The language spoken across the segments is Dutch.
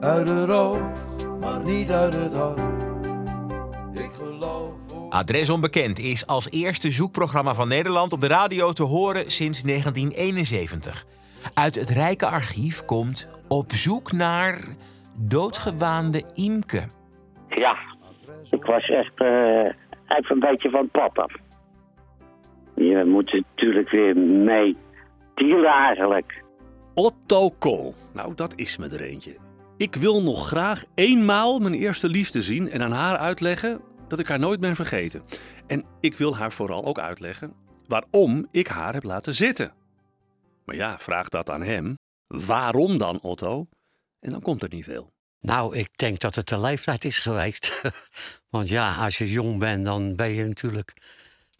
Uit het oog, maar niet uit het hart. Ik geloof. Adres Onbekend is als eerste zoekprogramma van Nederland op de radio te horen sinds 1971. Uit het rijke archief komt Op zoek naar doodgewaande Imke. Ja, ik was echt eh, even een beetje van pad af. Je moet natuurlijk weer mee dealen eigenlijk. Otto Kool. Nou, dat is me er eentje. Ik wil nog graag eenmaal mijn eerste liefde zien en aan haar uitleggen dat ik haar nooit ben vergeten. En ik wil haar vooral ook uitleggen waarom ik haar heb laten zitten. Maar ja, vraag dat aan hem. Waarom dan, Otto? En dan komt er niet veel. Nou, ik denk dat het de leeftijd is geweest. Want ja, als je jong bent, dan ben je natuurlijk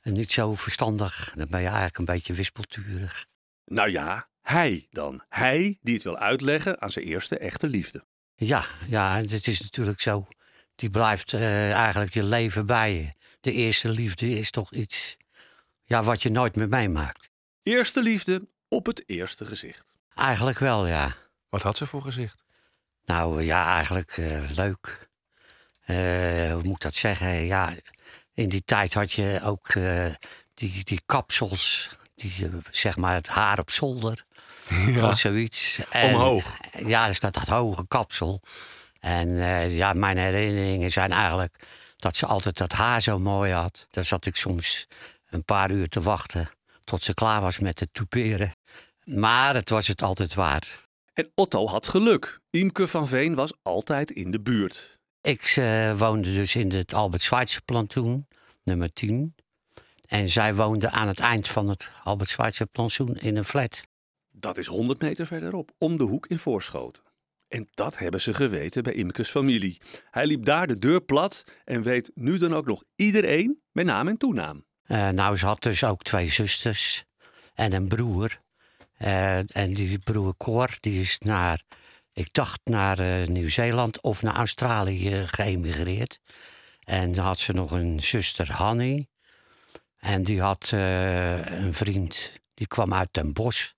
niet zo verstandig. Dan ben je eigenlijk een beetje wispelturig. Nou ja, hij dan. Hij die het wil uitleggen aan zijn eerste echte liefde. Ja, ja, het is natuurlijk zo. Die blijft eh, eigenlijk je leven bij je. De eerste liefde is toch iets ja, wat je nooit meer meemaakt. Eerste liefde op het eerste gezicht. Eigenlijk wel, ja. Wat had ze voor gezicht? Nou ja, eigenlijk eh, leuk. Eh, hoe moet ik dat zeggen? Ja, in die tijd had je ook eh, die, die kapsels, die, eh, zeg maar het haar op zolder. Of zoiets. En, Omhoog. Ja, dus dat, dat hoge kapsel. En eh, ja, mijn herinneringen zijn eigenlijk dat ze altijd dat haar zo mooi had. Daar zat ik soms een paar uur te wachten tot ze klaar was met het touperen. Maar het was het altijd waard. En Otto had geluk. Imke van Veen was altijd in de buurt. Ik eh, woonde dus in het Albert Schweitzer plantsoen, nummer 10. En zij woonde aan het eind van het Albert Schweitzer plantsoen in een flat. Dat is 100 meter verderop, om de hoek in Voorschoten. En dat hebben ze geweten bij Imkes familie. Hij liep daar de deur plat en weet nu dan ook nog iedereen met naam en toenaam. Eh, nou, ze had dus ook twee zusters en een broer. Eh, en die broer Cor, die is naar, ik dacht naar eh, Nieuw-Zeeland of naar Australië geëmigreerd. En dan had ze nog een zuster Hanny. En die had eh, een vriend, die kwam uit Den Bosch.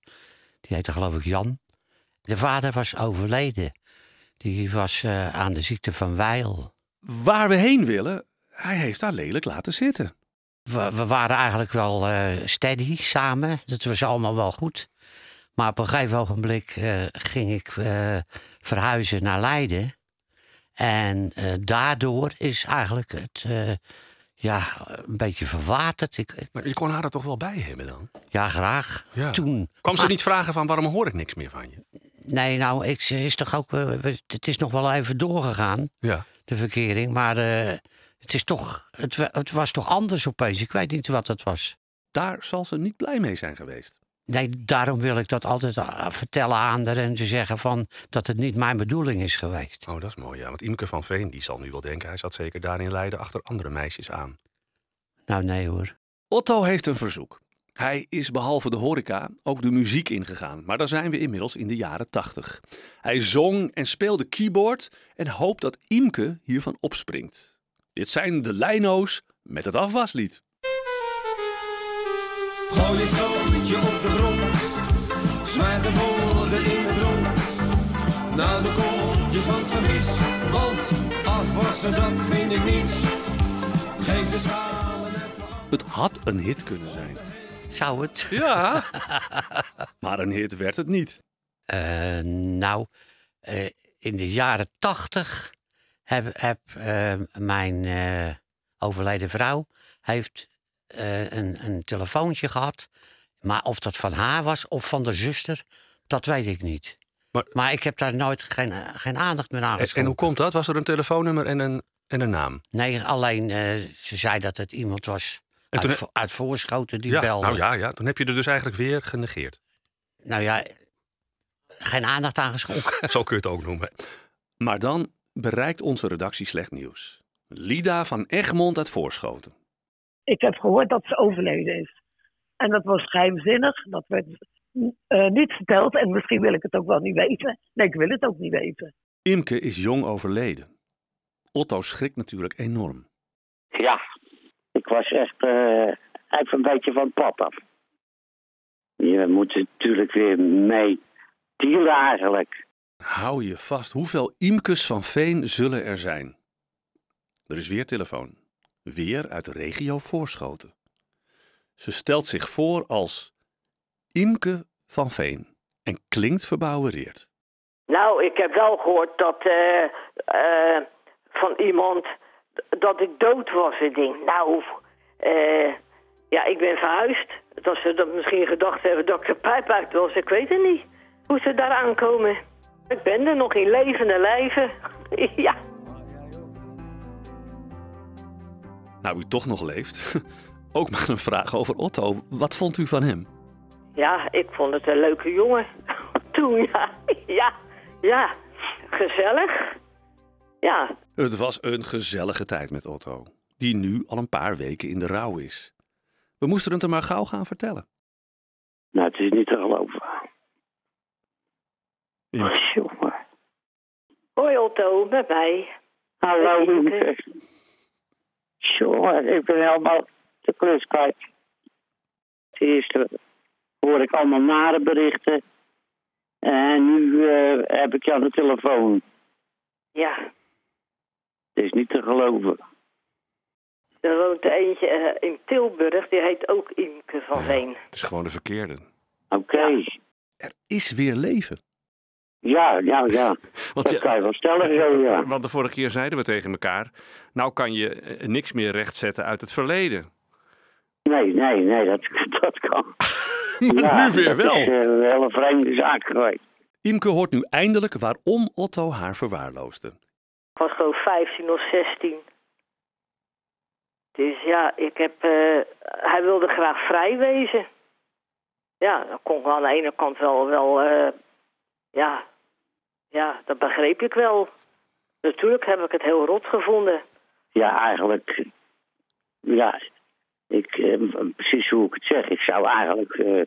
Die heette geloof ik Jan. De vader was overleden. Die was eh, aan de ziekte van Weil. Waar we heen willen, hij heeft haar lelijk laten zitten. we, we waren eigenlijk wel eh, steady samen. Dat was allemaal wel goed. Maar op een gegeven ogenblik ging ik verhuizen naar Leiden. En daardoor is eigenlijk het ja, een beetje verwaterd. Ik, ik- Maar je kon haar er toch wel bij hebben dan? ja, graag. Ja. Toen. Kwam ze Maar- niet vragen van waarom hoor ik niks meer van je? Nee, nou, ik, ze is toch ook. eh, het is nog wel even doorgegaan, Ja. de verkering. Maar eh, het, is toch, het, het was toch anders opeens. Ik weet niet wat het was. Daar zal ze niet blij mee zijn geweest. Nee, daarom wil ik dat altijd ah, vertellen aan haar en te zeggen van dat het niet mijn bedoeling is geweest. Oh, dat is mooi, ja. Want Imke van Veen, die zal nu wel denken... hij zat zeker daar in Leiden achter andere meisjes aan. Nou, nee hoor. Otto heeft een verzoek. Hij is behalve de horeca ook de muziek ingegaan, maar dan zijn we inmiddels in de jaren 80. Hij zong en speelde keyboard en hoopt dat Imke hiervan opspringt. Dit zijn de Lino's met het afwaslied. Gooi het zootje op de grond. Smijt de woorden in het rond. Nou de kooltjes van servies. Want afwassen dat vind ik niets. Geef de schalen even. Het had een hit kunnen zijn. Zou het? Ja, maar een hit werd het niet. Eh, nou, eh, in de jaren tachtig heb, heb eh, mijn eh, overleden vrouw heeft, eh, een, een telefoontje gehad. Maar of dat van haar was of van de zuster, dat weet ik niet. Maar- Maar, ik heb daar nooit geen, geen aandacht meer aan En, en geschonken. hoe komt dat? Was er een telefoonnummer en een, en een naam? Nee, alleen eh, ze zei dat het iemand was En uit, toen- Vo- uit Voorschoten die ja, belde. nou ja, ja, toen heb je er dus eigenlijk weer genegeerd. Nou ja, geen aandacht aan geschonken. Zo kun je het ook noemen. Maar dan bereikt onze redactie slecht nieuws. Lida van Egmond uit Voorschoten. ik heb gehoord dat ze overleden is. En dat was geheimzinnig. Dat werd eh, niet verteld. En misschien wil ik het ook wel niet weten. Nee, ik wil het ook niet weten. Imke is jong overleden. Otto schrikt natuurlijk enorm. Ja, ik was echt eh, even een beetje van pad af. Je moet natuurlijk weer mee dealen eigenlijk. Hou je vast. Hoeveel Imkes van Veen zullen er zijn? Er is weer telefoon. Weer uit de regio Voorschoten. Ze stelt zich voor als Imke van Veen en klinkt verbouwereerd. Nou, ik heb wel gehoord dat eh, eh, van iemand dat ik dood was. Ik denk, nou, eh, ja, ik ben verhuisd. Dat ze dat misschien gedacht hebben dat ik de pijp uit was. Ik weet het niet hoe ze daar aankomen. Ik ben er nog in levende lijven. ja. Nou, u toch nog leeft. Ook maar een vraag over Otto. Wat vond u van hem? Ja, ik vond het een leuke jongen. Toen, ja. Ja, ja. Gezellig. Ja, Het was een gezellige tijd met Otto, die nu al een paar weken in de rouw is. We moesten het hem maar gauw gaan vertellen. Nou, het is niet te geloven. Ja. Jongen. hoi Otto, met mij. Hallo. Jongen, ik ben helemaal de klus kwijt. Het eerste hoor ik allemaal nare berichten. En nu eh, heb ik je aan de telefoon. Ja, Het is niet te geloven. er woont eentje eh, in Tilburg, die heet ook Imke van Veen. Het is gewoon de verkeerde. Oké. Er is weer leven. Ja, ja, ja. Want, Dat kan je wel stellen, zo, ja. Want de vorige keer zeiden we tegen elkaar... nou kan je eh, niks meer rechtzetten uit het verleden. Nee, nee, nee, dat, dat kan. maar Ja, nu weer dat wel. is eh, een hele vreemde zaak geweest. Imke hoort nu eindelijk waarom Otto haar verwaarloosde. Ik was gewoon 15 of 16. Dus ja, ik heb, eh, hij wilde graag vrij wezen. Ja, dat kon aan de ene kant wel, wel eh, ja, ja, dat begreep ik wel. Natuurlijk heb ik het heel rot gevonden. Ja, eigenlijk. Ja, ik, eh, precies hoe ik het zeg. Ik zou eigenlijk eh,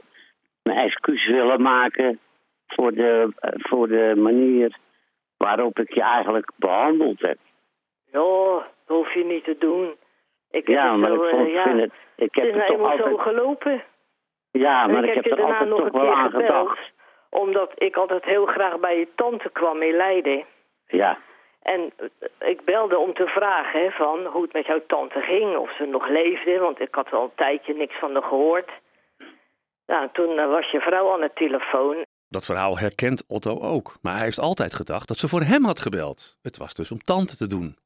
mijn excuus willen maken voor de, eh, voor de manier waarop ik je eigenlijk behandeld heb. Ja, dat hoef je niet te doen. Ik Ja, het maar ik, eh, vond, ja, vind het, ik heb het is er nou toch eenmaal zo altijd. gelopen. Ja, maar ik heb er altijd nog toch een wel aan gedacht. Omdat ik altijd heel graag bij je tante kwam in Leiden. Ja, En eh, ik belde om te vragen hè, van hoe het met jouw tante ging. Of ze nog leefde, want ik had al een tijdje niks van haar gehoord. Nou, toen eh, was je vrouw aan de telefoon. Dat verhaal herkent Otto ook. Maar hij heeft altijd gedacht dat ze voor hem had gebeld. Het was dus om tante te doen.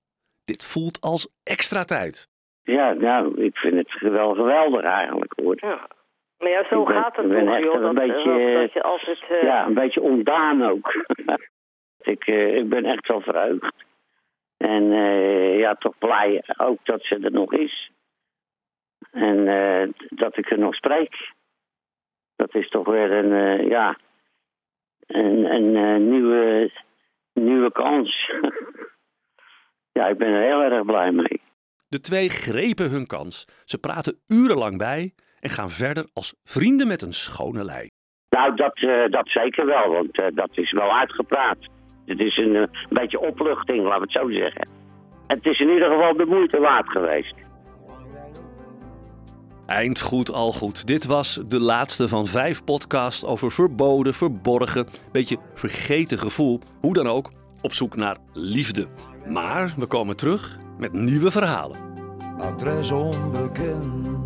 Dit voelt als extra tijd. ja, nou, ik vind het wel geweldig eigenlijk hoor. Ja. Maar ja, zo Ik ben- gaat het ben toch, een beetje, dat, dat je altijd... eh, Ja, een beetje ontdaan ook. ik, eh, ik ben echt wel verheugd. En eh, ja, toch blij ook dat ze er nog is. En eh, dat ik er nog spreek. Dat is toch weer een, ja, een, een nieuwe, nieuwe kans. ja, ik ben er heel erg blij mee. De twee grepen hun kans. Ze praten urenlang bij en gaan verder als vrienden met een schone lei. Nou, dat, dat zeker wel, want dat is wel uitgepraat. Het is een, eh, beetje opluchting, laten we het zo zeggen. Het is in ieder geval de moeite waard geweest. Eind goed, al goed. Dit was de laatste van vijf podcasts over verboden, verborgen, beetje vergeten gevoel. Hoe dan ook, op zoek naar liefde. Maar we komen terug met nieuwe verhalen. Adres onbekend.